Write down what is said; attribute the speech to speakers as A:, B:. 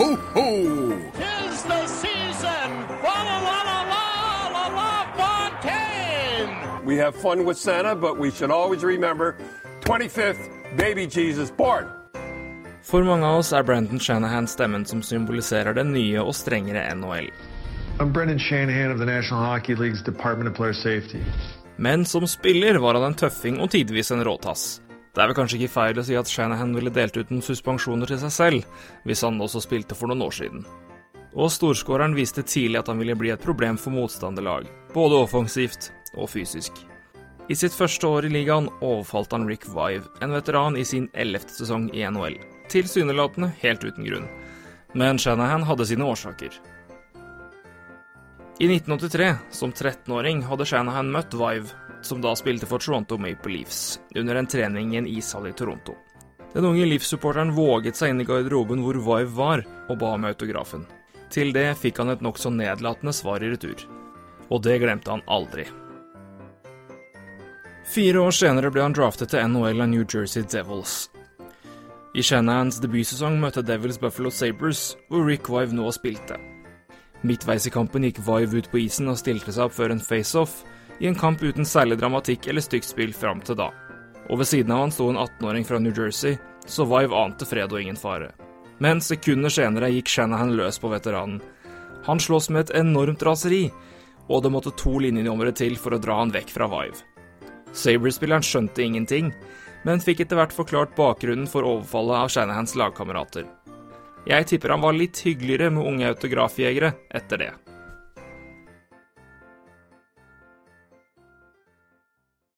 A: ho, ho!
B: Tis the season! Fa la la la la la la Fontaine!
A: We have fun with Santa, but we should always remember 25th, baby Jesus born.
C: For mange av oss er Brandon Shanahan stemmen som symboliserer det nye og strengere NHL.
D: I'm Brendan Shanahan of the National Hockey League's Department of Player Safety.
C: Men som spiller var han en tøffing og tidvis en råtass. Det er vel kanskje ikke feil å si at Shanahan ville delt ut noen suspensjoner til seg selv, hvis han også spilte for noen år siden. Og storskåreren viste tidlig at han ville bli et problem for motstanderlag, både offensivt og fysisk. I sitt første år i ligaen overfalt han Rick Vive, en veteran i sin ellevte sesong i NHL. Tilsynelatende helt uten grunn. Men Shanahan hadde sine årsaker. I 1983, som 13-åring, hadde Shanahan møtt Vive, som da spilte for Toronto Maple Leafs, under en trening i en ishall i Toronto. Den unge Leafs-supporteren våget seg inn i garderoben hvor Vive var, og ba om autografen. Til det fikk han et nokså nedlatende svar i retur. Og det glemte han aldri. Fire år senere ble han draftet til NHL av New Jersey Devils. I Shanahans debutsesong møtte Devils Buffalo Sabres, hvor Rick Vive nå spilte. Midtveis i kampen gikk Vive ut på isen og stilte seg opp før en face-off, i en kamp uten særlig dramatikk eller stygt spill fram til da. Og ved siden av han sto en 18-åring fra New Jersey, så Vive ante fred og ingen fare. Men sekunder senere gikk Shanahan løs på veteranen. Han slåss med et enormt raseri, og det måtte to linjedommere til for å dra han vekk fra Vive. Sabres-spilleren skjønte ingenting, men fikk etter hvert forklart bakgrunnen for overfallet av Shanahans lagkamerater. Jeg tipper han var litt hyggeligere med unge autografjegere etter det.